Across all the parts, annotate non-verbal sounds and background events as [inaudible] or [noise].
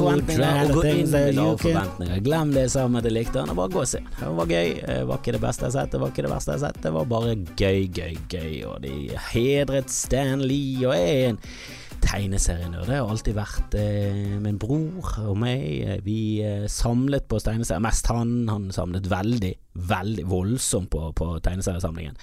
forventninger og gå inn med lave forventninger. Glem det jeg sa om at jeg likte han, og bare gå og se. Det var gøy. Det var ikke det beste jeg har sett, det var ikke det verste jeg har sett. Det var bare gøy, gøy, gøy. Og de hedret Stan Lee og jeg er en tegneserienerd. Det har alltid vært eh, min bror og meg. Vi eh, samlet på tegneserier. Mest han. Han samlet veldig, veldig voldsomt på, på tegneseriesamlingen.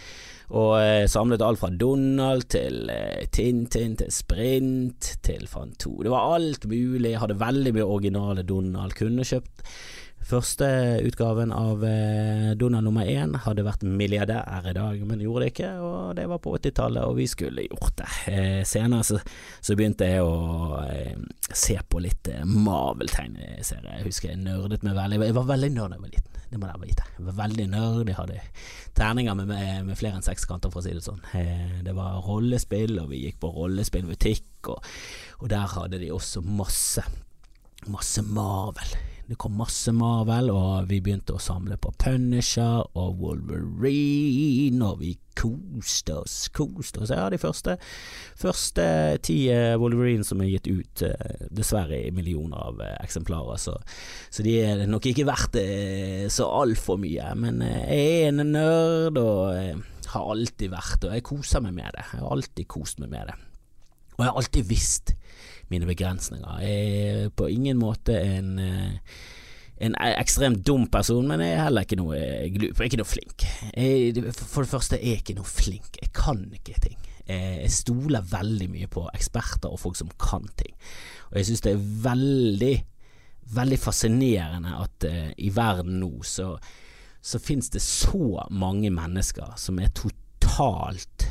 Og eh, samlet alt fra Donald til eh, Tintin til Sprint til Fanto. Det var alt mulig. Jeg hadde veldig mye originale Donald. Kunne kjøpt Første utgaven av eh, Donald nummer én hadde vært milliardær i dag, men gjorde det ikke, og det var på 80-tallet, og vi skulle gjort det. Eh, senere så, så, begynte jeg å eh, se på litt Marvel-tegneserier. Jeg husker jeg nerdet meg veldig. Jeg var veldig nerd da jeg var liten, det må dere vite. Jeg var veldig nerd, jeg hadde terninger med, med, med flere enn seks kanter, for å si det sånn. Det var rollespill, og vi gikk på rollespillbutikk, og, og der hadde de også masse, masse Marvel. Det kom masse Marvel, og vi begynte å samle på Punisher og Wolverine, og vi koste oss, koste oss. Ja, de første, første ti eh, Wolverine som er gitt ut, eh, dessverre i millioner av eh, eksemplarer, så, så de er nok ikke verdt så altfor mye. Men jeg er en nerd, og har alltid vært og jeg koser meg med det. Jeg har alltid kost meg med det. Og jeg har alltid visst mine begrensninger. Jeg er på ingen måte en, eh, en ekstremt dum person, men jeg er heller ikke noe glup. Jeg er ikke noe flink. Jeg, for det første er jeg ikke noe flink. Jeg kan ikke ting. Jeg stoler veldig mye på eksperter og folk som kan ting. Og jeg synes det er veldig, veldig fascinerende at uh, i verden nå så, så finnes det så mange mennesker som er totalt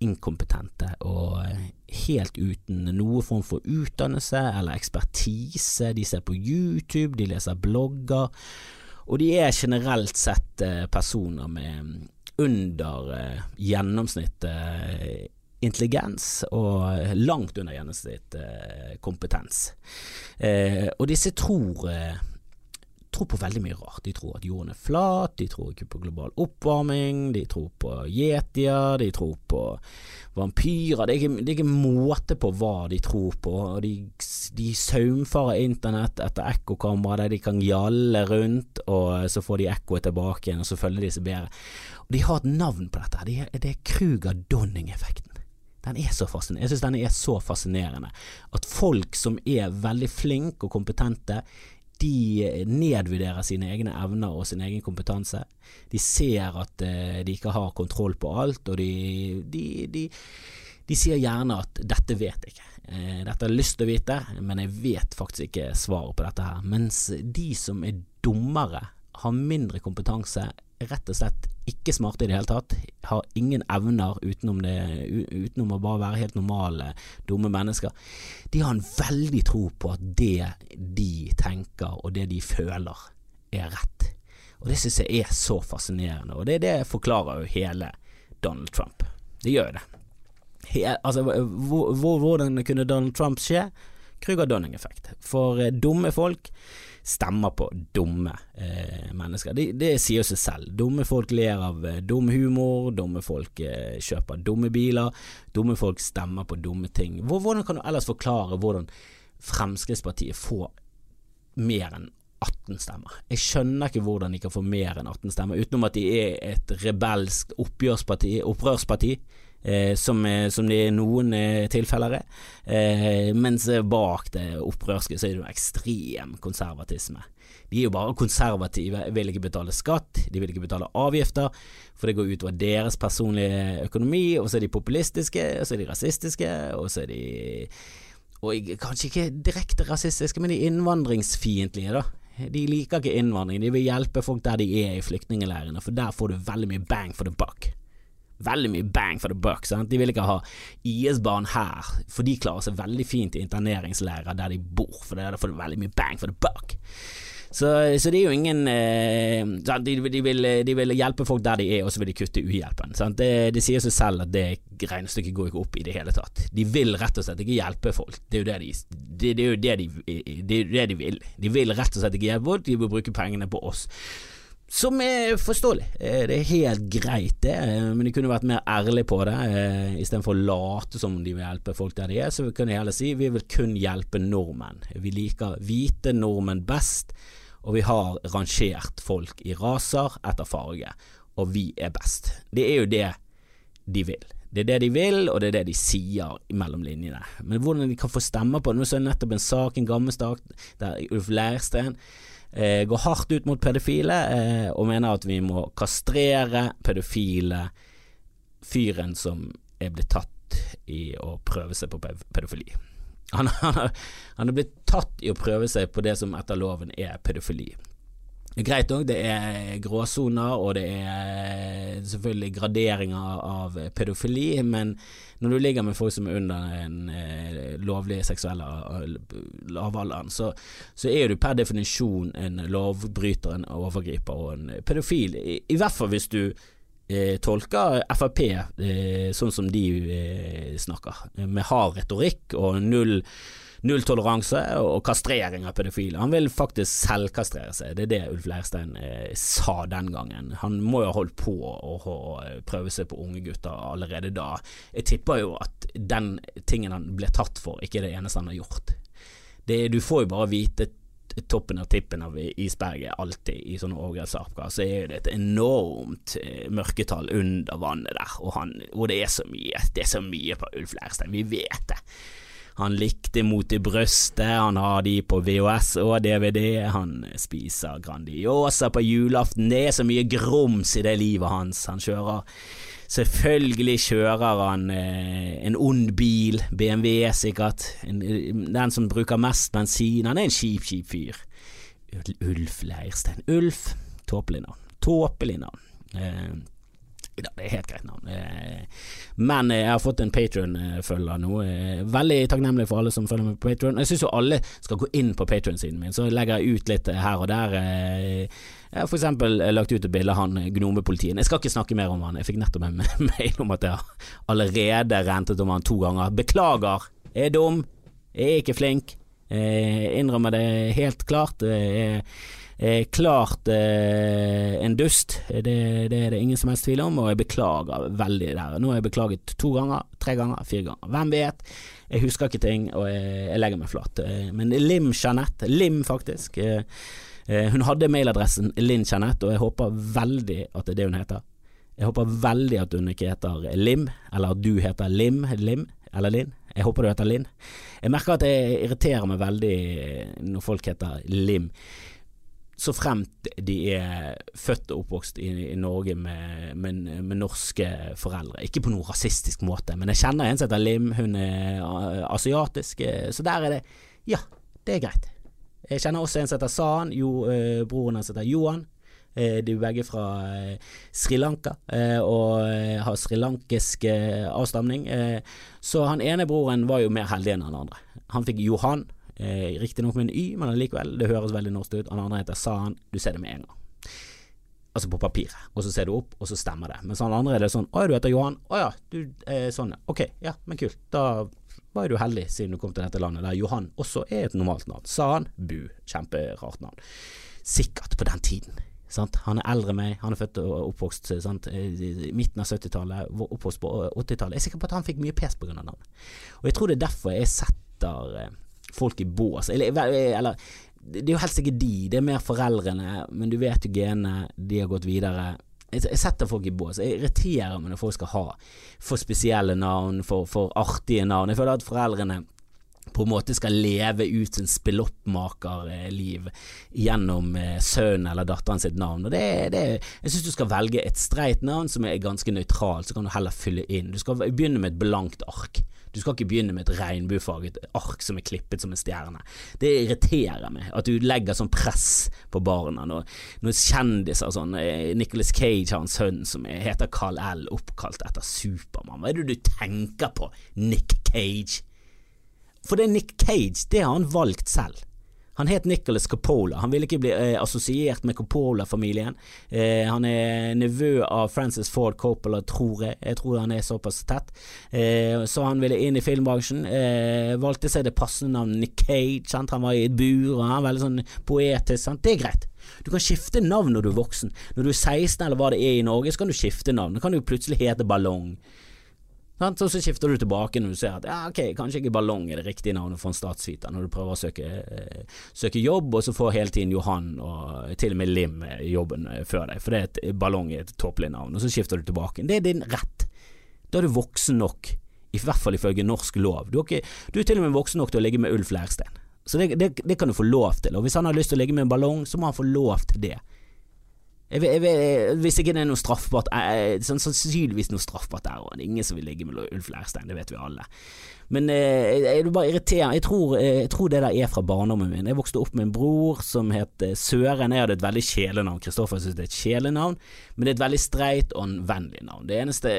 inkompetente og uh, helt uten noe form for utdannelse eller ekspertise. De ser på YouTube, de leser blogger, og de er generelt sett eh, personer med under eh, gjennomsnittet eh, intelligens og langt under gjennomsnittet kompetens. Og disse tror tror på veldig mye rart. De tror at jorden er flat, de tror ikke på global oppvarming, de tror på yetier, de tror på vampyrer. Det er ikke, det er ikke måte på hva de tror på. Og de, de saumfarer internett etter ekkokamera der de kan gjalle rundt, og så får de ekkoet tilbake igjen, og så følger de seg bedre. Og de har et navn på dette. Det er, det er Kruger-Donning-effekten. Den er så fascinerende. Jeg synes den er så fascinerende. At folk som er veldig flinke og kompetente, de nedvurderer sine egne evner og sin egen kompetanse. De ser at uh, de ikke har kontroll på alt, og de, de, de, de sier gjerne at 'dette vet jeg ikke'. Uh, dette har jeg lyst til å vite, men jeg vet faktisk ikke svaret på dette her. Mens de som er dummere, har mindre kompetanse, rett og slett ikke smarte i det hele tatt, har ingen evner utenom, det, utenom å bare være helt normale, dumme mennesker. De har en veldig tro på at det de tenker og det de føler, er rett. Og det synes jeg er så fascinerende, og det, det forklarer jo hele Donald Trump. Det gjør jo det. He, altså, hvordan kunne Donald Trump skje? Kruger-Donning-effekt. For eh, dumme folk stemmer på dumme eh, mennesker. Det, det, sier seg selv. Dumme folk ler av eh, dum humor, dumme folk eh, kjøper dumme biler, dumme folk stemmer på dumme ting. Hvordan kan du ellers forklare hvordan Fremskrittspartiet får mer enn 18 stemmer. Jeg skjønner ikke hvordan de kan få mer enn 18 stemmer, utenom at de er et rebelsk opprørsparti eh, som, som, det i noen eh, tilfeller er. Eh, mens bak det opprørske så er det jo ekstrem konservatisme. De er jo bare konservative, vil ikke betale skatt, de vil ikke betale avgifter, for det går utover deres personlige økonomi, og så er de populistiske, og så er de rasistiske, og så er de og kanskje ikke direkte rasistiske, men de innvandringsfiendtlige, da. De liker ikke innvandring, de vil hjelpe folk der de er i flyktningleirene, for der får du veldig mye bang for the buck veldig mye bang for the buck. Sant? De vil ikke ha IS-barn her, for de klarer seg veldig fint i interneringsleirer der de bor, for der får du veldig mye bang for the buck. Så, så, det er jo ingen eh, de, de, vil, de, vil, hjelpe folk der de er, og så vil de kutte uhjelpen. Det, det, sier seg selv at det regnestykket går ikke opp i det hele tatt. De vil rett og slett ikke hjelpe folk. Det er jo det de, det, er jo det de, det er det de vil. De vil rett og slett ikke hjelpe folk, de vil bruke pengene på oss som er forståelig. Eh, det er helt greit, det, eh, men de kunne vært mer ærlige på det. Eh, Istedenfor å late som de vil hjelpe folk der de er, så kan de heller si vi vil kun hjelpe nordmenn. Vi liker hvite nordmenn best, og vi har rangert folk i raser etter farge, og vi er best. Det er jo det de vil. Det er det de vil, og det er det de sier mellom linjene. Men hvordan de kan få stemmer på det Nå så jeg nettopp en sak, en gammel sak, der Ulf Leirstein eh, går hardt ut mot pedofile eh, og mener at vi må kastrere pedofile fyren som er blitt tatt i å prøve seg på pedofili. Han, [laughs] han, han er blitt tatt i å prøve seg på det som etter loven er pedofili. Greit nok, det er gråsoner, og det er selvfølgelig graderinger av pedofili, men når du ligger med folk som er under en eh, lovlig seksuell lavalderen, så, så er du per definisjon en lovbryter, en overgriper og en pedofil. I, i hvert fall hvis du eh, tolker Frp eh, sånn som de eh, snakker, med hard retorikk og null nulltoleranse og kastrering av pedofile. Han vil faktisk selvkastrere seg, det er det Ulf Leirstein eh, sa den gangen. Han må jo ha holdt på å, prøve seg på unge gutter allerede da. Jeg tipper jo at den tingen han ble tatt for, ikke er det eneste han har gjort. Det, du får jo bare vite toppen av tippen av isberget alltid i sånne overgrepssaker, så er det et enormt eh, mørketall under vannet der, og, han, og det er så mye, det er så mye på Ulf Leirstein, vi vet det. Han likte Mot i brøstet, han har de på VHS og DVD, han spiser Grandiosa på julaften, det er så mye grums i det livet hans. Han kjører Selvfølgelig kjører han eh, en ond bil, BMW sikkert, en, den som bruker mest bensin. Han er en kjip, kjip fyr. Ulf Leirstein. Ulf, tåpelig navn. Tåpelig navn. Eh, det er helt greit navn. Eh, men jeg har fått en Patron-følger nå. Eh, veldig takknemlig for alle som følger med på Patron. Jeg syns jo alle skal gå inn på Patron-siden min, så legger jeg ut litt her og der. Eh, jeg har for eksempel lagt ut et bilde av han gnomepolitien. Jeg skal ikke snakke mer om han, jeg fikk nettopp en [laughs] mail om at jeg allerede rentet om han to ganger. Beklager, jeg er dum, jeg er ikke flink. Jeg innrømmer det helt klart. Jeg er klart eh, en dust, det, det, er det ingen som helst tvil om, og jeg beklager veldig der. Nå har jeg beklaget to ganger, tre ganger, fire ganger. Hvem vet? Jeg husker ikke ting, og jeg, jeg legger meg flat. Eh, men Lim Jeanette, Lim faktisk, eh, eh, hun hadde mailadressen Linn Jeanette, og jeg håper veldig at det er det hun heter. Jeg håper veldig at hun ikke heter Lim, eller at du heter Lim, Lim eller Linn. Jeg håper du heter Linn. Jeg merker at jeg irriterer meg veldig når folk heter Lim så fremt de er født og oppvokst i, i Norge med, med, med, norske foreldre. Ikke på noen rasistisk måte, men jeg kjenner en som heter Lim, hun er asiatisk, eh, så der er det Ja, det er greit. Jeg kjenner også en som heter San, jo, eh, broren hans heter Johan. Eh, de er begge fra Sri Lanka og har srilankisk avstamning. Så han ene broren var jo mer heldig enn han andre. Han fikk Johan, Eh, Riktignok med en Y, men allikevel, det høres veldig norsk ut. Han andre heter San, du ser det med en gang. Altså på papiret, og så ser du opp, og så stemmer det. Mens han andre er det sånn Å du heter Johan. Å ja, du er sånn. Ok, ja, men kult. Da var du heldig siden du kom til dette landet der Johan også er et normalt navn. San, Bu. Kjemperart navn. Sikkert på den tiden. Sant? Han er eldre enn meg, han er født og oppvokst sant? i midten av 70-tallet, oppvokst på 80-tallet. Jeg er sikker på at han fikk mye pes pga. navnet. Og jeg tror det er derfor jeg setter eh, folk i bås. Eller, eller, det er jo helst ikke de, det er mer foreldrene, men du vet jo genene, de har gått videre. Jeg setter folk i bås. Jeg irriterer meg når folk skal ha for spesielle navn, for, for artige navn. Jeg føler at foreldrene på en måte skal leve ut sin spilloppmakerliv gjennom eh, sønnen eller datteren sitt navn. Og det, det, jeg syns du skal velge et streit navn som er ganske nøytralt, så kan du heller fylle inn. Du skal begynne med et blankt ark. Du skal ikke begynne med et regnbuefarget ark som er klippet som en stjerne. Det irriterer meg at du legger sånn press på barna når, når kjendiser sånn eh, Nicholas Cage har en sønn som heter Carl L, oppkalt etter Supermann. Hva er det du tenker på, Nick Cage? For det er Nick Cage, det har han valgt selv. Han het Nicholas Coppola. Han ville ikke bli eh, assosiert med Coppola-familien. Eh, han er nevø av Francis Ford Coppola, tror jeg. Jeg tror han er såpass tett. Eh, så han ville inn i filmbransjen. Eh, valgte seg det passende navnet Nick Cage. Sant? Han var i et bur, og han var veldig sånn poetisk. Sant? Det er greit. Du kan skifte navn når du er voksen. Når du er 16 eller hva det er i Norge, så kan du skifte navn. Da kan du plutselig hete Ballong. Så, så skifter du tilbake når du ser at ja, ok, kanskje ikke Ballong er det riktige navnet for en statsviter, når du prøver å søke, eh, søke jobb, og så får hele tiden Johan og til og med Lim jobben eh, før deg, for det er et Ballong er et tåpelig navn, og så skifter du tilbake. Det er din rett. Da er du voksen nok, i hvert fall ifølge norsk lov. Du er, ikke, du er til og med voksen nok til å ligge med Ulf Leirstein. Så det, det, det, kan du få lov til, og hvis han har lyst til å ligge med en ballong, så må han få lov til det. Jeg, jeg, jeg, hvis ikke det er noe straffbart eh, sånn, Sannsynligvis noe straffbart der òg. Ingen som vil ligge med Ulf Leirstein, det vet vi alle. Men jeg jeg, bare irriterer jeg tror, eh, jeg tror, det der er fra barndommen min. Jeg vokste opp med en bror som het eh, Søren. Jeg hadde et veldig kjælenavn. Kristoffer syntes det er et kjælenavn, men det er et veldig streit og en vennlig navn. Det eneste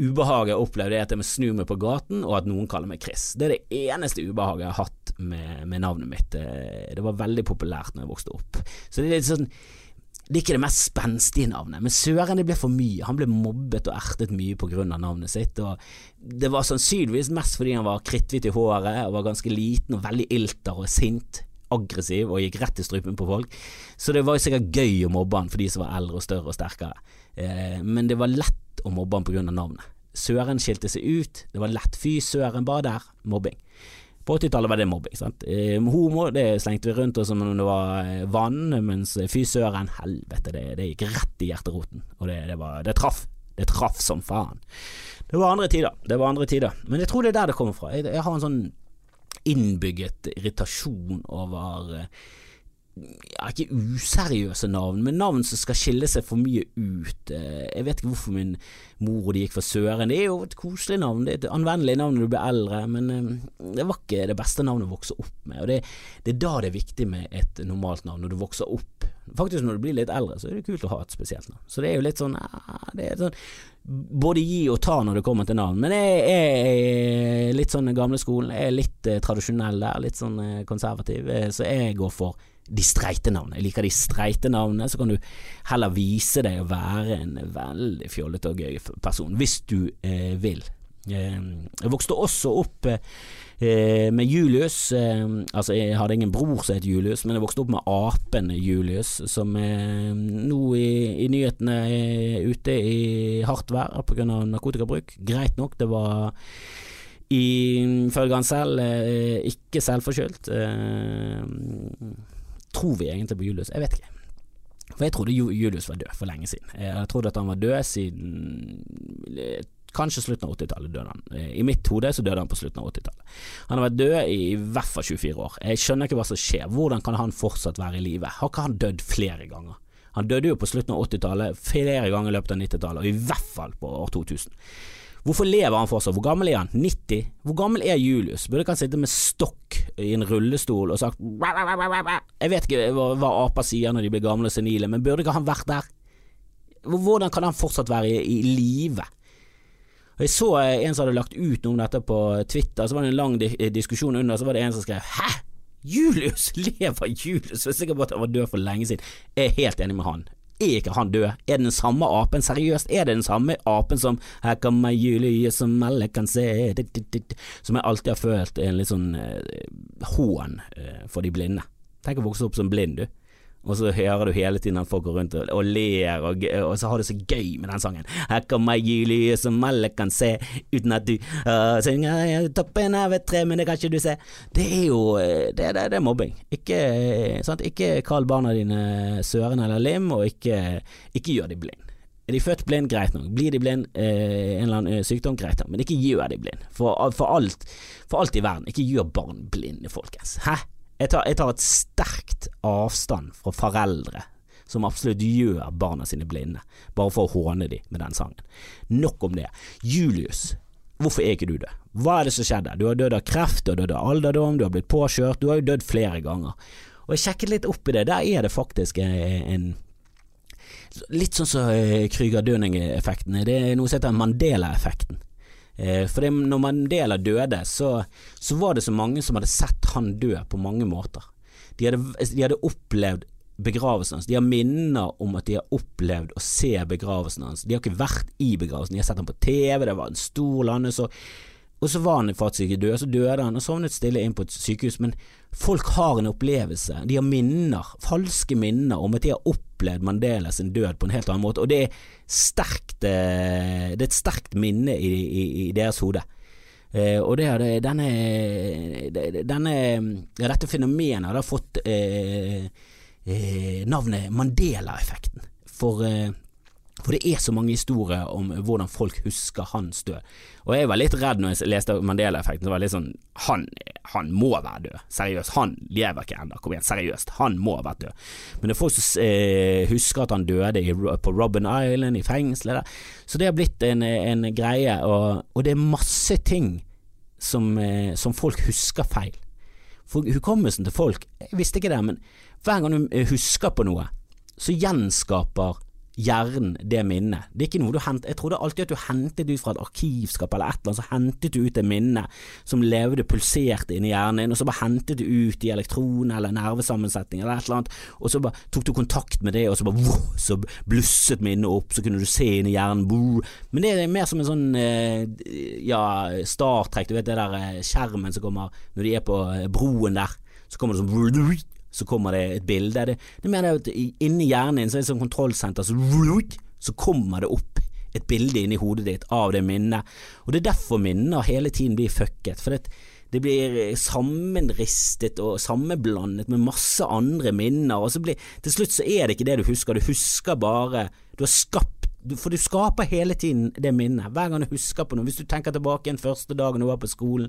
ubehaget jeg opplevde, er at jeg må snu meg på gaten, og at noen kaller meg Chris. Det er det eneste ubehaget jeg har hatt med, med navnet mitt. Det var veldig populært når jeg vokste opp. Så det er litt sånn det er ikke det mest spenstige navnet, men søren, det ble for mye. Han ble mobbet og ertet mye av navnet sitt, og det var sannsynligvis mest fordi han var kritthvit i håret og var ganske liten og veldig ilter og sint, aggressiv og gikk rett i strupen på folk. Så det var jo sikkert gøy å mobbe han for de som var eldre og større og sterkere, eh, men det var lett å mobbe han av navnet. Søren skilte seg ut, det var lett. Fy søren, bare der. Mobbing. På 80-tallet var det mobbing. Sant? Eh, homo det slengte vi rundt oss som om det var eh, vann, mens fy søren, helvete, det, det, gikk rett i hjerteroten. Og det, det, var, det traff. Det traff som faen. Det var andre tider. Det var andre tider. Men jeg tror det er der det kommer fra. Jeg, jeg har en sånn innbygget irritasjon over eh, ja, ikke useriøse navn, men navn som skal skille seg for mye ut. Eh, jeg vet ikke hvorfor min mor og de gikk for Søren. Det er jo et koselig navn, det er et anvendelig navn når du blir eldre, men eh, det var ikke det beste navnet å vokse opp med. Og det, det, er da det er viktig med et normalt navn, når du vokser opp. Faktisk når du blir litt eldre, så er det kult å ha et spesielt navn. Så det er jo litt sånn, det er sånn både gi og ta når det kommer til navn, men jeg er litt sånn gamle skolen, jeg er litt eh, tradisjonell der, litt sånn konservativ, så jeg går for de streite navnene. Jeg liker de streite navnene, så kan du heller vise deg å være en veldig fjollete og gøy person, hvis du eh, vil. Eh, jeg vokste også opp eh, med Julius. Eh, altså, jeg hadde ingen bror som het Julius, men jeg vokste opp med apen Julius, som eh, nå i, i, nyhetene er ute i hardt vær pga. narkotikabruk. Greit nok, det var ifølge han selv eh, ikke selvforskyldt. Eh, tror vi egentlig på Julius? Jeg vet ikke. For jeg trodde Julius var død for lenge siden. Jeg trodde at han var død siden eh, Kanskje slutten av 80-tallet døde han. Eh, I mitt hode så døde han på slutten av 80-tallet. Han har vært død i i hvert fall 24 år. Jeg skjønner ikke hva som skjer. Hvordan kan han fortsatt være i live? Har ikke han dødd flere ganger? Han døde jo på slutten av 80-tallet, flere ganger i løpet av 90-tallet, og i hvert fall på år 2000. Hvorfor lever han fortsatt? Hvor gammel er han? 90? Hvor gammel er Julius? Burde ikke han sitte med stokk i en rullestol og sagt Jeg vet ikke hva, hva aper sier når de blir gamle og senile, men burde ikke han vært der? Hvordan kan han fortsatt være i, i live? Jeg så en som hadde lagt ut noe om dette på Twitter, så var det en lang di diskusjon under, så var det en som skrev Hæ? Julius? [laughs] Lever Julius? Jeg er sikker på at han var død for lenge siden. Jeg er helt enig med han. Er ikke han død? Er det den samme apen? Seriøst, er det den samme apen som Her kommer Julie som alle kan se Som jeg alltid har følt en litt sånn eh, hån eh, for de blinde. Tenk å vokse opp som blind, du og så hører du hele tiden at folk går rundt og, ler, og, og, så har du så gøy med den sangen. Her kommer juli som alle kan se, uten at du uh, synger toppen av et tre, men det kan ikke du se. Det er jo det, det, det er mobbing. Ikke, sant? ikke kall barna dine Søren eller Lim, og ikke, ikke gjør de blind. Er de født blind, greit nok. Blir de blind, eh, en eller annen sykdom, greit nok. Men ikke gjør de blind. For, for, alt, for alt i verden, ikke gjør barn blinde, folkens. Hæ? Jeg tar, jeg tar et sterkt avstand fra foreldre som absolutt gjør barna sine blinde, bare for å håne dem med den sangen. Nok om det. Julius, hvorfor er ikke du død? Hva er det som skjedde? Du har dødd av kreft, du har dødd av alderdom, du har blitt påkjørt, du har jo dødd flere ganger. Og jeg sjekket litt opp i det, der er det faktisk en Litt sånn som så Krüger-Døning-effekten. Det er noe som heter Mandela-effekten. Eh, for det, når Mandela døde, så, så, var det så mange som hadde sett han dø på mange måter. De hadde, de hadde opplevd begravelsen hans. De har minner om at de har opplevd å se begravelsen hans. De har ikke vært i begravelsen, de har sett ham på TV, det var en stor landesorg. Og så var han faktisk ikke død, så døde han og sovnet stille inn på et sykehus. Men folk har en opplevelse, de har minner, falske minner om at de har opplevd Mandela sin død på en helt annen måte, og det er, sterkt, det er et sterkt minne i, i, i deres hode. Eh, og det, denne, denne, dette fenomenet har fått eh, eh, navnet Mandela-effekten. For eh, for det er så mange historier om hvordan folk husker hans død. Og jeg var litt redd når jeg leste Mandela-effekten. Så var litt sånn han, han, må være død. Seriøst. Han lever ikke ennå. Kom igjen, seriøst. Han må ha vært død. Men det er folk som eh, husker at han døde i, på Robben Island, i fengselet der. Så det har blitt en, en greie. Og, og, det er masse ting som, eh, som folk husker feil. For hukommelsen til folk, jeg visste ikke det, men hver gang du husker på noe, så gjenskaper hjernen det minnet. Det er ikke noe du henter Jeg trodde alltid at du hentet ut fra et arkivskap eller et eller annet, så hentet du ut det minnet som levde, pulserte inni hjernen din, og så bare hentet du ut i elektroner eller nervesammensetning eller et eller annet, og så bare tok du kontakt med det, og så bare wow, så blusset minnet opp, så kunne du se inn i hjernen, wow. men det er mer som en sånn eh, ja, Star Trek, du vet det der eh, skjermen som kommer når de er på eh, broen der, så kommer det sånn så kommer det et bilde. Det, det mener jeg at inni hjernen din så er det et kontrollsenter, så, så kommer det opp et bilde inni hodet ditt av det minnet. Og det er derfor minner hele tiden blir fucket. For det, det blir sammenristet og sammenblandet med masse andre minner, og så blir, til slutt så er det ikke det du husker, du husker bare Du har skapt for du skaper hele tiden det minnet. Hver gang du husker på noe. Hvis du tenker tilbake en første dag du var på skolen,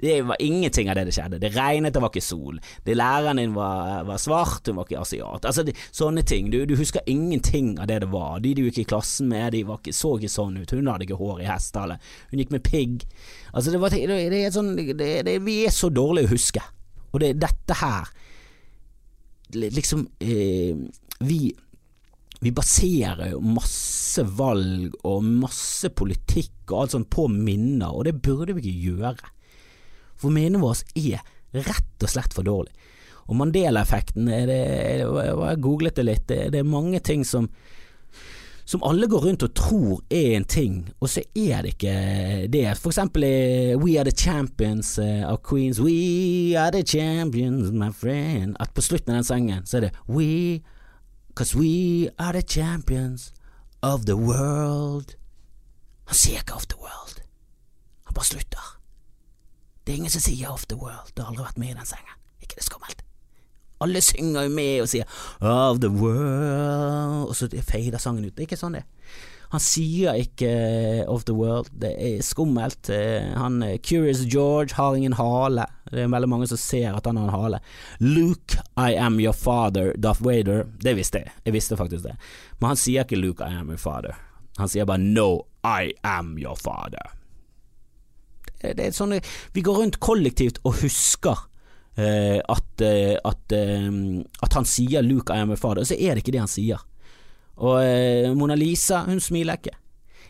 det var ingenting av det det skjedde. Det regnet, det var ikke sol. Det Læreren din var, var svart, hun var ikke asiat. Altså, det, sånne ting. Du, du, husker ingenting av det det var. De du gikk i klassen med, de ikke, så ikke sånn ut. Hun hadde ikke hår i hestehale. Hun gikk med pigg. Altså, det var, det, det er sånn, vi er så dårlige å huske. Og det er dette her Liksom eh, Vi vi baserer jo masse valg og masse politikk og alt sånt på minner, og det burde vi ikke gjøre. For minnet vårt er rett og slett for dårlig. Og Mandela-effekten, jeg googlet det litt, det er mange ting som som alle går rundt og tror er en ting, og så er det ikke det. For eksempel We are the champions av of Queens. We are the champions, my friend. At på slutten av den sangen så er det We, cause we are the champions of the world. Han sier ikke of the world. Han bare slutter. Det er ingen som sier Off the World, du har aldri vært med i den sengen. Ikke det skummelt? Alle synger jo med og sier Of the World, og så fader sangen ut. Det er ikke sånn det Han sier ikke eh, Of the World, det er skummelt. Eh, han eh, Curious George har ingen hale. Det er veldig mange som ser at han har en hale. Luke, I am your father, Darth Vader. Det visste jeg, jeg visste faktisk det. Men han sier ikke Luke, I am your father. Han sier bare No, I am your father. Det er sånn, vi går rundt kollektivt og husker Uh, at, uh, at, uh, at, han sier 'Luke, I am a father', og så er det ikke det han sier. Og eh, Mona Lisa, hun smiler ikke.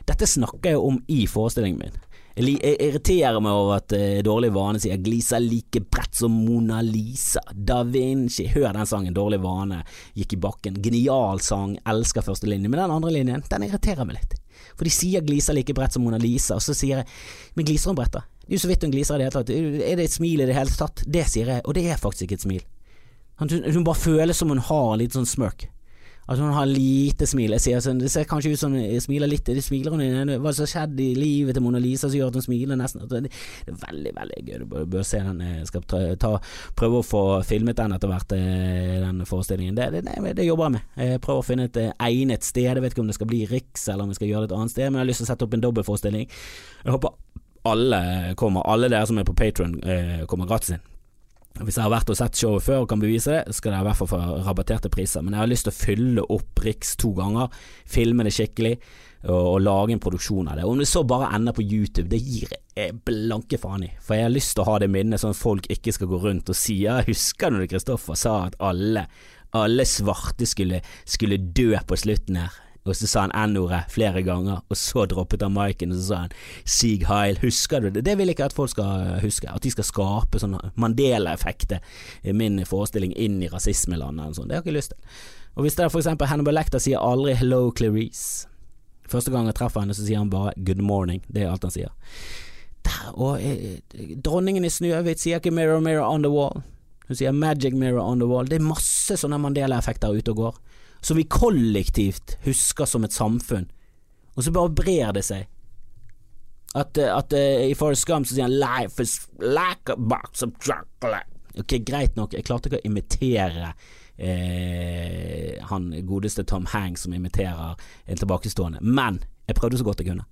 Dette snakker jeg om i forestillingen min. Jeg irriterer meg over at Dårlig vane sier 'gliser like bredt som Mona Lisa'. Da Vinci. Hør den sangen. Dårlig vane gikk i bakken. Genial sang. Elsker første linje. Men den andre linjen, den irriterer meg litt. For de sier 'gliser like bredt som Mona Lisa', og så sier jeg 'men gliser hun bredt', da? Det er jo så vidt hun gliser i det hele tatt. Er det et smil i det hele tatt? Det sier jeg, og det er faktisk ikke et smil. Hun, bare føles som hun har en liten sånn smirk. At hun har lite smil. Jeg sier sånn, Det ser kanskje ut som hun smiler litt. Det smiler hun Hva som har skjedd i livet til Mona Lisa som gjør at hun smiler nesten? Det er veldig, veldig gøy. Du bør, se den. Jeg skal ta, ta, prøve å få filmet den etter hvert, eh, den forestillingen. Det, det, det, jobber jeg med. Jeg prøver å finne et eh, egnet sted. Jeg vet ikke om det skal bli Riks, eller om vi skal gjøre det et annet sted, men jeg har lyst til å sette opp en dobbeltforestilling. Jeg håper alle kommer. Alle dere som er på Patron, eh, kommer gratis inn. Hvis jeg har vært og sett showet før og kan bevise det, skal dere i hvert fall få rabatterte priser. Men jeg har lyst til å fylle opp Riks to ganger, filme det skikkelig og, og, lage en produksjon av det. Om det så bare ender på YouTube, det gir jeg blanke faen i. For jeg har lyst til å ha det minnet sånn at folk ikke skal gå rundt og si ja, husker du Kristoffer sa at alle, alle svarte skulle, skulle dø på slutten her og så sa han N-ordet flere ganger, og så droppet han miken, og så sa han Sieg Heil, husker du det? Det vil jeg ikke at folk skal huske, at de skal skape sånne Mandela-effekter i min forestilling inn i rasismelandet eller sånn, det har jeg ikke lyst til. Og hvis det er for eksempel Hannibal Lecter sier aldri 'Hello, Clarice', første gang jeg treffer henne så sier han bare 'Good morning', det er alt han sier. og eh, dronningen i Snøhvit sier ikke 'mirror, mirror on the wall'. Hun sier 'magic mirror on the wall'. Det er masse sånne Mandela-effekter ute og går, som vi kollektivt husker som et samfunn, og så bare brer det seg. At, eh, at uh, i Forest Gump så sier han 'life is like a box of chocolate'. Ok, Greit nok, jeg klarte ikke å imitere eh, han godeste Tom Hanks som imiterer en tilbakestående, men jeg prøvde så godt jeg kunne.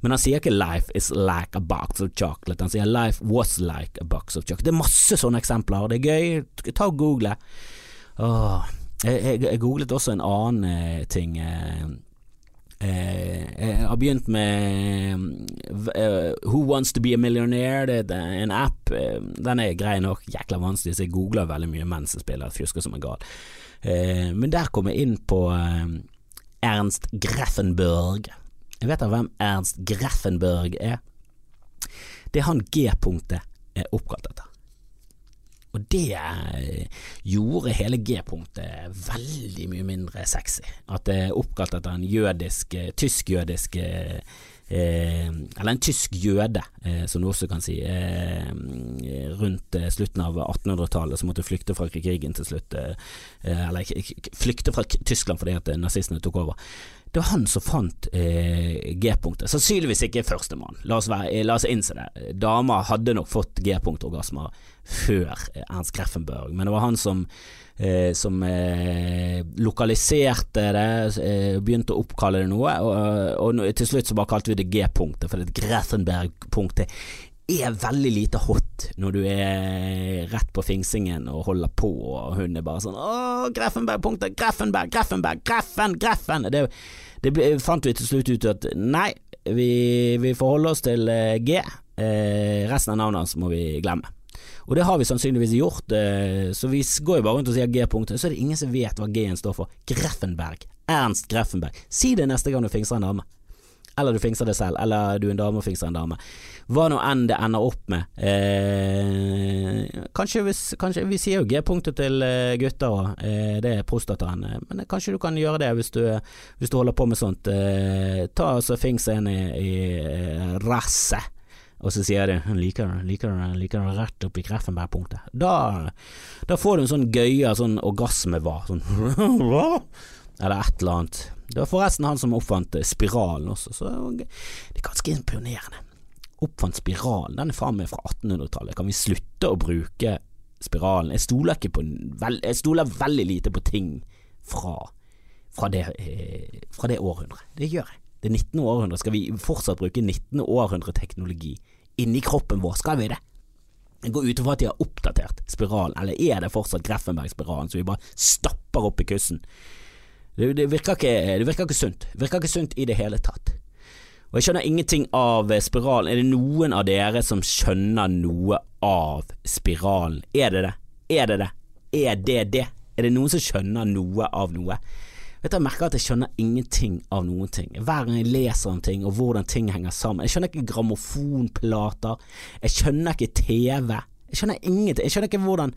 Men han sier ikke 'life is like a box of chocolate', han sier 'life was like a box of chocolate'. Det er masse sånne eksempler, det er gøy. Ta og google. Åh, jeg, jeg, googlet også en annen eh, ting. Eh, eh, jeg har begynt med uh, Who Wants To Be A Millionaire. Det er en app. Den er grei nok, jækla vanskelig, så jeg googler veldig mye mens jeg spiller fjusker som en gal. men der kom jeg inn på Ernst Greffenberg. Jeg vet da hvem Ernst Greffenberg er. Det er han G-punktet er oppkalt etter. Og det eh, gjorde hele G-punktet veldig mye mindre sexy. At det er oppkalt etter en jødisk, eh, tysk-jødisk eh, Eh, eller en tysk jøde, eh, som du også kan si, eh, rundt slutten av 1800-tallet, som måtte flykte fra krigen til slutt. eller flykte fra Tyskland fordi at nazistene tok over. Det var han som fant eh, G-punktet. Sannsynligvis ikke førstemann, la, oss la oss innse det. Dama hadde nok fått G-punktorgasmer før Ernst Greffenberg, men det var han som, eh, som eh, lokaliserte det, eh, begynte å oppkalle det noe, og, og, til slutt så bare kalte vi det G-punktet, for det Greffenberg-punktet er veldig lite hot når du er rett på fingsingen og holder på, og hun er bare sånn 'Å, Greffenberg-punktet, Greffenberg, Greffenberg, Greffen, Greffen'. Det, det ble, fant vi til slutt ut at nei, vi, vi forholder oss til eh, G. Eh, resten av navnet hans må vi glemme. Og det har vi sannsynligvis gjort, eh, så vi går jo bare rundt og sier G-punktet, så er det ingen som vet hva G-en står for. Greffenberg. Ernst Greffenberg. Si det neste gang du fingser en dame eller du fingser det selv, eller du er en dame og fingser en dame. Hva nå enn det ender opp med. Eh, kanskje, hvis, kanskje, Vi sier jo G-punktet til eh, gutter òg, eh, det er prostataen, eh, men kanskje du kan gjøre det hvis du, hvis du holder på med sånt. Eh, ta og fings en i, i eh, rasset. Og så sier de liker, liker rett opp i Kreffenberg-punktet'. Da, da, får du en sånn gøya sånn orgasme-hva. Sånn [laughs] Eller et eller annet. Det var forresten han som oppfant eh, spiralen også, så det er ganske imponerende. Oppfant spiralen, den er faen meg fra 1800-tallet. Kan vi slutte å bruke spiralen? Jeg stoler, på, jeg stoler veldig lite på ting fra, fra, det, eh, fra det århundret. Det gjør jeg. Det 19. århundre. Skal vi fortsatt bruke 19. århundre-teknologi inni kroppen vår? Skal vi det? Jeg går ut ifra at de har oppdatert spiralen, eller er det fortsatt Greffenberg-spiralen som vi bare stapper opp i kussen? Det, det, virker ikke, det, virker ikke, sunt. Det virker ikke sunt i det hele tatt. Og jeg skjønner ingenting av spiralen. Er det noen av dere som skjønner noe av spiralen? Er det det? Er det det? Er det det? Er det noen som skjønner noe av noe? Vet du, Jeg merker at jeg skjønner ingenting av noen ting. Hver gang jeg leser om ting og hvordan ting henger sammen. Jeg skjønner ikke grammofonplater. Jeg skjønner ikke TV. Jeg skjønner ingenting. Jeg skjønner ikke hvordan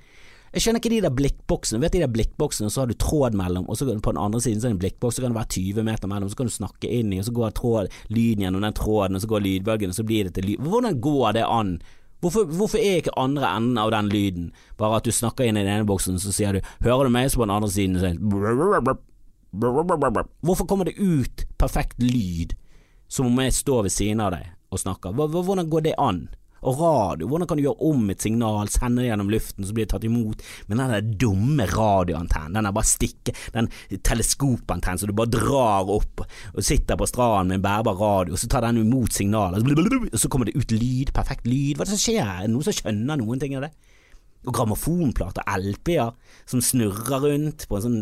jeg skjønner ikke de der blikkboksene. Vet de der blikkboksene, så har du tråd mellom, og så på den andre siden så er det en blikkboks, så kan det være 20 meter mellom, så kan du snakke inn i, og så går tråd, lyden gjennom den tråden, og så går lydbølgen, og så blir det til lyd. Hvordan går det an? Hvorfor, hvorfor, er ikke andre enden av den lyden bare at du snakker inn i den ene boksen, så sier du 'hører du meg', så på den andre siden så Hvorfor kommer det ut perfekt lyd som om jeg står ved siden av deg og snakker? Hvordan går det an? Og radio, hvordan kan du gjøre om et signal, sende det gjennom luften, så blir det tatt imot med den der dumme radioantennen, den der bare stikke, den teleskopantennen som du bare drar opp og sitter på stranden med en bærbar radio, og så tar den imot signalet, og så kommer det ut lyd, perfekt lyd, hva er det som skjer? Er det noen som skjønner noen ting av det? Og grammofonplater, LP-er, som snurrer rundt på en sånn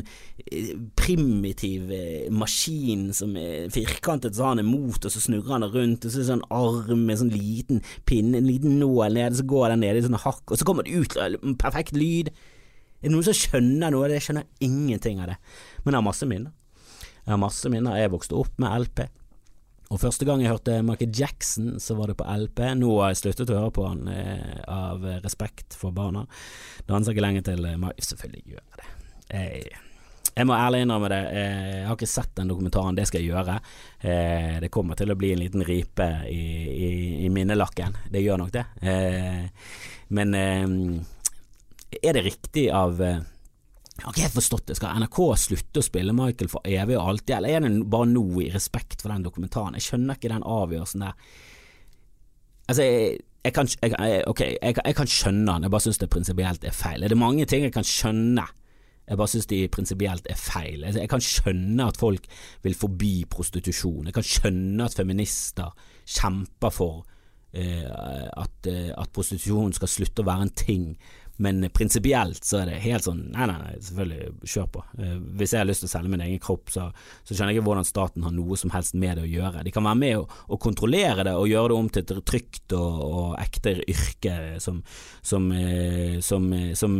eh, primitiv eh, maskin som er firkantet, så har han en motor, så snurrer han rundt, og så er det sånn arm med sånn liten pinne, en liten nål nede, så går den nede i sånne hakk, og så kommer det ut perfekt lyd. Er det noen som skjønner noe av det? Jeg skjønner ingenting av det, men jeg har masse minner. Jeg har masse minner. Jeg vokste opp med LP. Og første gang jeg hørte Michael Jackson, så var det på LP. Nå har jeg sluttet å høre på han eh, av respekt for barna. Danser ikke lenger til eh, Selvfølgelig gjør jeg det. Jeg, Jeg må ærlig innrømme det, eh, jeg har ikke sett den dokumentaren, det skal jeg gjøre. Eh, det kommer til å bli en liten ripe i, i, i minnelakken, det gjør nok det. Eh, men er det riktig av jeg har ikke helt forstått det. Skal NRK slutte å spille Michael for evig og alltid, eller er det bare nå i respekt for den dokumentaren? Jeg skjønner ikke den avgjørelsen der. Altså, jeg, jeg kan, jeg, okay, jeg, jeg, kan skjønne den, jeg bare syns det prinsipielt er feil. Det er mange ting jeg kan skjønne jeg bare syns de prinsipielt er feil. Jeg kan skjønne at folk vil forby prostitusjon. Jeg kan skjønne at feminister kjemper for eh, at, eh, at, prostitusjon skal slutte å være en ting. Men prinsipielt så er det helt sånn Nei, nei, nei, selvfølgelig, kjør på. Eh, hvis jeg har lyst til å selge min egen kropp, så, så, skjønner jeg ikke hvordan staten har noe som helst med det å gjøre. De kan være med å, kontrollere det og gjøre det om til et trygt og, og ekte yrke som, som, eh, som, eh, som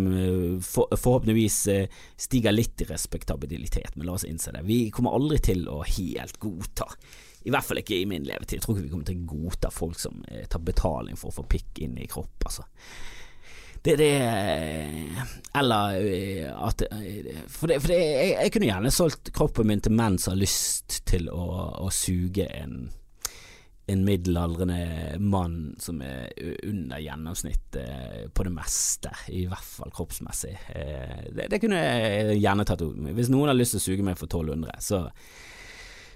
for, forhåpentligvis stiger litt i respektabilitet, men la oss innse det. Vi kommer aldri til å helt godta i hvert fall ikke i min levetid. Jeg tror ikke vi kommer til å godta folk som tar betaling for å få pikk inn i kropp, altså det, det Eller eh, at For, det, for det, jeg, jeg, kunne gjerne solgt kroppen min til menn som har lyst til å, å suge en en middelaldrende mann som er under gjennomsnittet på det meste, i hvert fall kroppsmessig. Eh, det, det kunne jeg gjerne tatt ut Hvis noen har lyst til å suge meg for 1200, så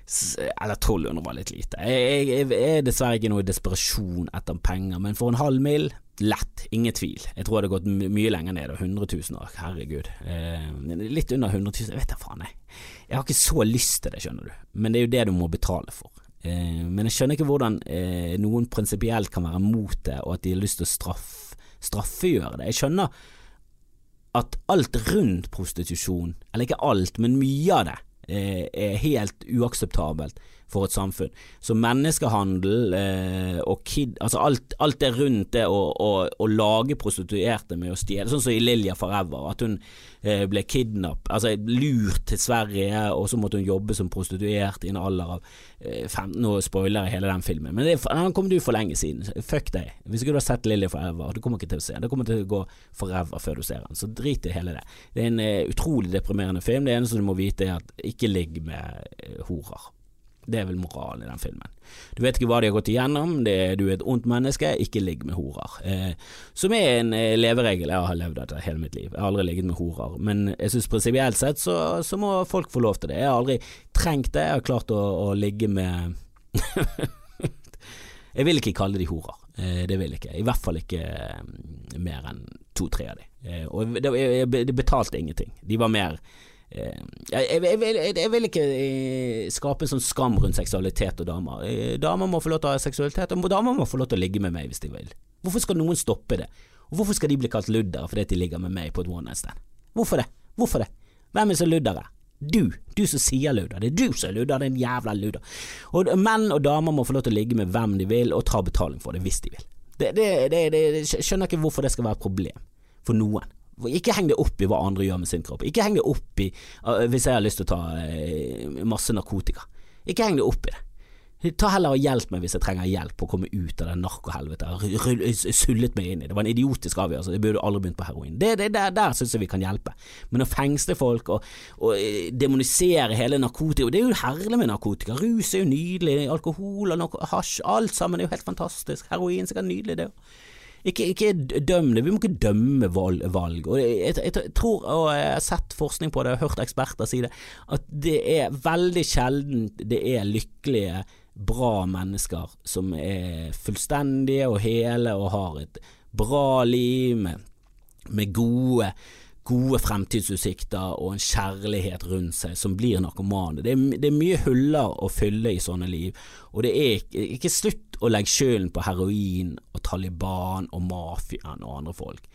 eller 1200 var litt lite. Jeg, jeg, jeg er dessverre ikke noe desperasjon etter penger, men for en halv mil, lett, ingen tvil. Jeg tror det hadde gått mye lenger ned, 100 000 år, herregud. Eh, litt under 100 000, jeg vet da faen, jeg. Jeg har ikke så lyst til det, skjønner du, men det er jo det du må betale for. Eh, men jeg skjønner ikke hvordan eh, noen prinsipielt kan være mot det, og at de har lyst til å straff, straffegjøre det. Jeg skjønner at alt rundt prostitusjon, eller ikke alt, men mye av det, Eh, er helt uakseptabelt for et samfunn. Så menneskehandel eh, og kid, altså alt, alt, det rundt det å, å, å lage prostituerte med å stjele, sånn som i Lilja Forever, at hun eh, ble kidnappet, altså lurt til Sverige, og så måtte hun jobbe som prostituert i en alder av eh, 15 Nå spoiler jeg hele den filmen, men det, den kom du for lenge siden. Fuck deg. Hvis ikke du har sett Lilja Forever, du kommer ikke til å se den. Det kommer til å gå forever før du ser den, så drit i hele det. Det er en eh, utrolig deprimerende film. Det eneste du må vite, er at ikke ligg med eh, horer. Det er vel moralen i den filmen. Du vet ikke hva de har gått igjennom, det, du er et ondt menneske, ikke ligg med horer. Eh, som er en eh, leveregel jeg har levd etter hele mitt liv. Jeg har aldri ligget med horer, men jeg synes prinsipielt sett så, så, må folk få lov til det. Jeg har aldri trengt det, jeg har klart å, å ligge med [laughs] Jeg vil ikke kalle de horer, eh, det vil jeg ikke. I hvert fall ikke eh, mer enn to-tre av de. Eh, og det, jeg betalte ingenting. De var mer jeg, jeg, jeg, jeg, vil ikke eh, skape en sånn skam rundt seksualitet og damer. Eh, damer må få lov til å ha seksualitet, og damer må få lov til å ligge med meg hvis de vil. Hvorfor skal noen stoppe det? Og hvorfor skal de bli kalt luddere fordi de ligger med meg på et one night stand? Hvorfor det? Hvorfor det? Hvem er så luddere? Du, du som sier ludder. Det er du som er ludder, din jævla ludder. Og menn og damer må få lov til å ligge med hvem de vil, og ta betaling for det hvis de vil. Det, det, det, det skjønner ikke hvorfor det skal være et problem for noen. Ikke heng det opp i hva andre gjør med sin kropp. Ikke heng det opp i uh, Hvis jeg har lyst til å ta uh, masse narkotika. Ikke heng det opp i det. Ta heller og hjelp meg hvis jeg trenger hjelp på å komme ut av det narkohelvetet. Sullet meg inn i det. var en idiotisk avgjørelse. Jeg burde aldri begynt på heroin. Det, det, der, der syns jeg vi kan hjelpe. Men å fengsle folk og, og eh, demonisere hele narkotika Det er jo herlig med narkotika. Rus er jo nydelig. Alkohol og hasj. Alt sammen er jo helt fantastisk. Heroin er sikkert nydelig, det òg. Ikke, ikke døm det, vi må ikke dømme valg. valg. Og jeg, jeg, jeg, tror, og jeg har sett forskning på det, og hørt eksperter si det, at det er veldig sjelden det er lykkelige, bra mennesker som er fullstendige og hele og har et bra liv med, med gode gode fremtidsutsikter og en kjærlighet rundt seg som blir narkomane. Det er, det er mye huller å fylle i sånne liv, og det er ikke, ikke slutt å legge skylden på heroin Taliban og mafiaen og andre folk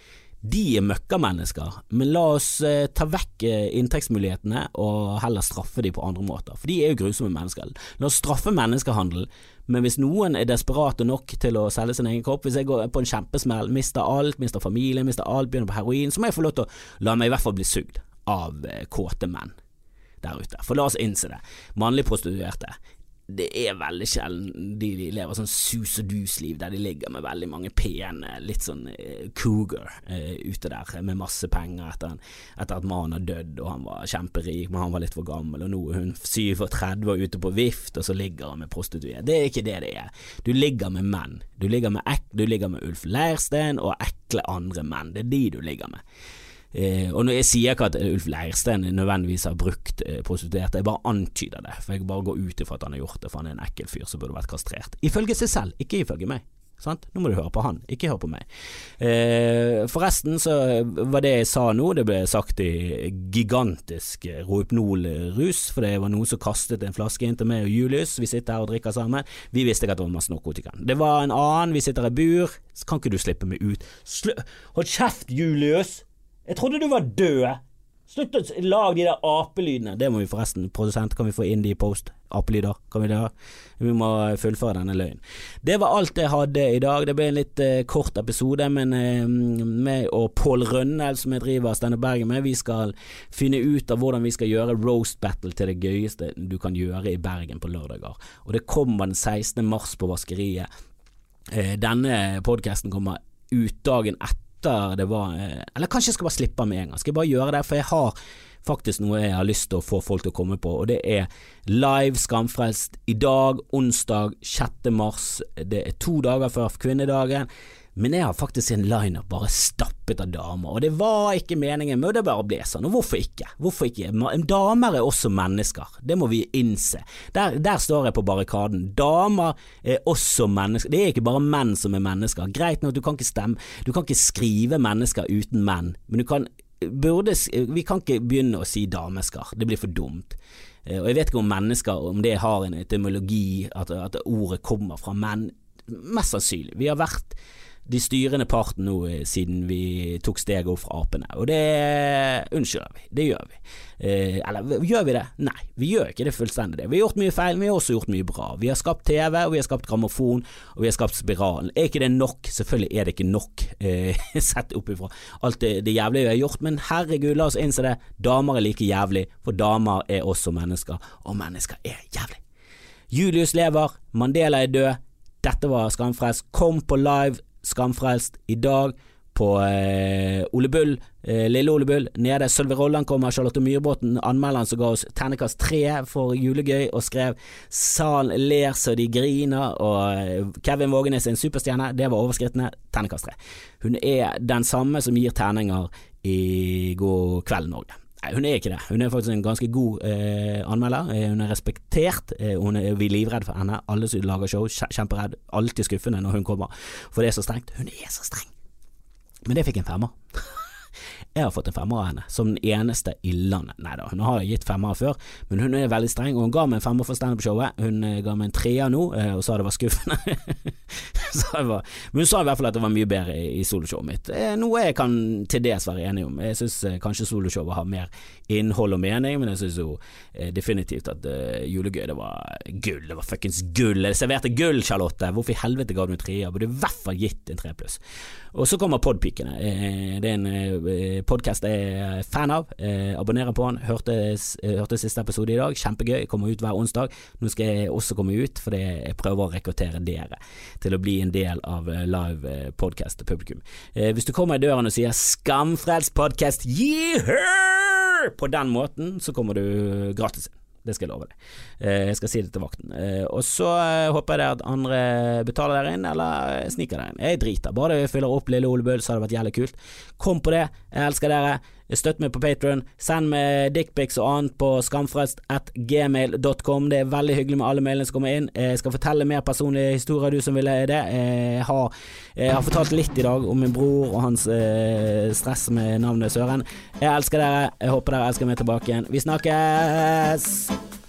de er møkkamennesker, men la oss eh, ta vekk eh, inntektsmulighetene og heller straffe dem på andre måter, for de er jo grusomme mennesker. La oss straffe menneskehandel, men hvis noen er desperate nok til å selge sin egen kropp, hvis jeg går på en kjempesmell, mister alt, mister familie, mister alt, begynner på heroin, så må jeg få lov til å la meg i hvert fall bli sugd av eh, kåte menn der ute. For la oss innse det, mannlige prostituerte det er veldig sjelden de lever sånn sus og dus-liv der de ligger med veldig mange pene, litt sånn uh, cougar uh, ute der med masse penger etter, etter at mannen har dødd og han var kjemperik, men han var litt for gammel, og nå er hun 37 og ute på vift, og så ligger han med prostituerte. Det er ikke det det er. Du ligger med menn. Du ligger med, ek du ligger med Ulf Leirstein og ekle andre menn. Det er de du ligger med. Eh, og når Jeg sier ikke at Ulf Leirstein nødvendigvis har brukt eh, prostituerte, jeg bare antyder det. For Jeg bare går ut ifra at han har gjort det, for han er en ekkel fyr som burde vært kastrert. Ifølge seg selv, ikke ifølge meg. Sant? Nå må du høre på han, ikke høre på meg. Eh, forresten så var det jeg sa nå, det ble sagt i gigantisk Rohypnol-rus, for det var noen som kastet en flaske inn til meg og Julius, vi sitter her og drikker sammen. Vi visste ikke at det var masse narkotika. Det var en annen, vi sitter i bur, kan ikke du slippe meg ut. Sl Hold kjeft, Julius! Jeg trodde du var død! Slutt å lage de der apelydene. Det må vi forresten, produsent, kan vi få inn de i post? Apelyder, kan vi det? Vi må fullføre denne løgnen. Det var alt jeg hadde i dag. Det ble en litt eh, kort episode, men eh, meg og Pål Rønnel, som jeg driver Steinar Bergen med, vi skal finne ut av hvordan vi skal gjøre roast battle til det gøyeste du kan gjøre i Bergen på lørdager. Og det kommer den 16. mars på Vaskeriet. Eh, denne podkasten kommer ut dagen etter etter det var eh, Eller kanskje jeg skal bare slippe med en gang. Skal jeg bare gjøre det, for jeg har faktisk noe jeg har lyst til å få folk til å komme på, og det er live Skamfrelst i dag, onsdag 6. mars. Det er to dager før kvinnedagen. Men jeg har faktisk en lineup bare stappet av damer, og det var ikke meningen, men det bare ble sånn. Og hvorfor ikke? Hvorfor ikke? Damer er også mennesker, det må vi innse. Der, der står jeg på barrikaden. Damer er også mennesker. Det er ikke bare menn som er mennesker. Greit nok, du kan ikke stemme, du kan ikke skrive mennesker uten menn, men du kan Burde, vi kan ikke begynne å si damesker, det blir for dumt. Eh, og jeg vet ikke om mennesker, om det har en etymologi, at, at ordet kommer fra menn. Mest sannsynlig. Vi har vært de styrende parten nå eh, siden vi tok steget opp fra apene, og det unnskylder vi. Det gjør vi. Eh, eller gjør vi det? Nei, vi gjør ikke det fullstendig. Vi har gjort mye feil, men vi har også gjort mye bra. Vi har skapt TV, og vi har skapt grammofon, og vi har skapt Spiralen. Er ikke det nok? Selvfølgelig er det ikke nok, eh, [laughs] sett opp ifra alt det, det jævlige vi har gjort, men herregud, la oss innse det. Damer er like jævlig, for damer er også mennesker, og mennesker er jævlig. Julius lever, Mandela er død. Dette var Skamfrelst. Kom på live Skamfrelst i dag på eh, Ole Bull, eh, Lille Ole Bull. Nede Sølve Rolland kommer, Charlotte Myhrbråten, anmelderen som ga oss ternekast tre for julegøy, og skrev 'Salen ler så de griner', og eh, Kevin Vågenes en superstjerne. Det var overskrittene. Ternekast tre. Hun er den samme som gir terninger i God kveld, Norge. Nei, hun er ikke det. Hun er faktisk en ganske god eh, anmelder. Eh, hun er respektert. Eh, hun er, vi er livredde for henne. Alle som lager show, kjemperedd. Alltid skuffende når hun kommer, for det er så strengt. Hun er så streng. Men det fikk en femmer. Jeg har fått en femmer av henne, som den eneste i landet. Nei da, hun har gitt femmer før, men hun er veldig streng, og hun ga meg en femmer for standup-showet. Hun eh, ga meg en treer nå, eh, og sa det var skuffende. [laughs] var, men hun sa i hvert fall at det var mye bedre i, i soloshowet mitt. Eh, noe jeg kan til dels være enig om. Jeg syns kanskje soloshowet har mer innhold og mening, men jeg syns jo definitivt at julegøy, det var gull. Det var fuckings gull. Jeg serverte gull, Charlotte. Hvorfor i helvete ga du en treer? Burde i hvert fall gitt en tre pluss. Og så kommer podpikene. Det er en podkast jeg er fan av. Eh, abonnerer på den. Hørte, eh, hørte, siste episode i dag. Kjempegøy. Kommer ut hver onsdag. Nå skal jeg også komme ut, fordi jeg prøver å rekruttere dere til å bli en del av eh, live eh, podcast-publikum. Eh, hvis du kommer i døren og sier 'Skamfrelst podkast, hør på den måten, så kommer du gratis inn. Det skal jeg love deg. Eh, jeg skal si det til vakten. Eh, og så eh, håper jeg at andre betaler der inn, eller sniker der inn. Jeg driter. Bare jeg fyller opp Lille Ole Bull, så hadde det vært jævlig kult. Kom på det. Jeg elsker dere. Støtt meg på Patron. Send meg dickpics og annet på skamfrelst.gmail.com. Det er veldig hyggelig med alle mailene som kommer inn. Jeg skal fortelle mer personlige historier, du som ville det. Jeg har, jeg har, fortalt litt i dag om min bror og hans eh, stress med navnet Søren. Jeg elsker dere. Jeg håper dere elsker meg tilbake igjen. Vi snakkes!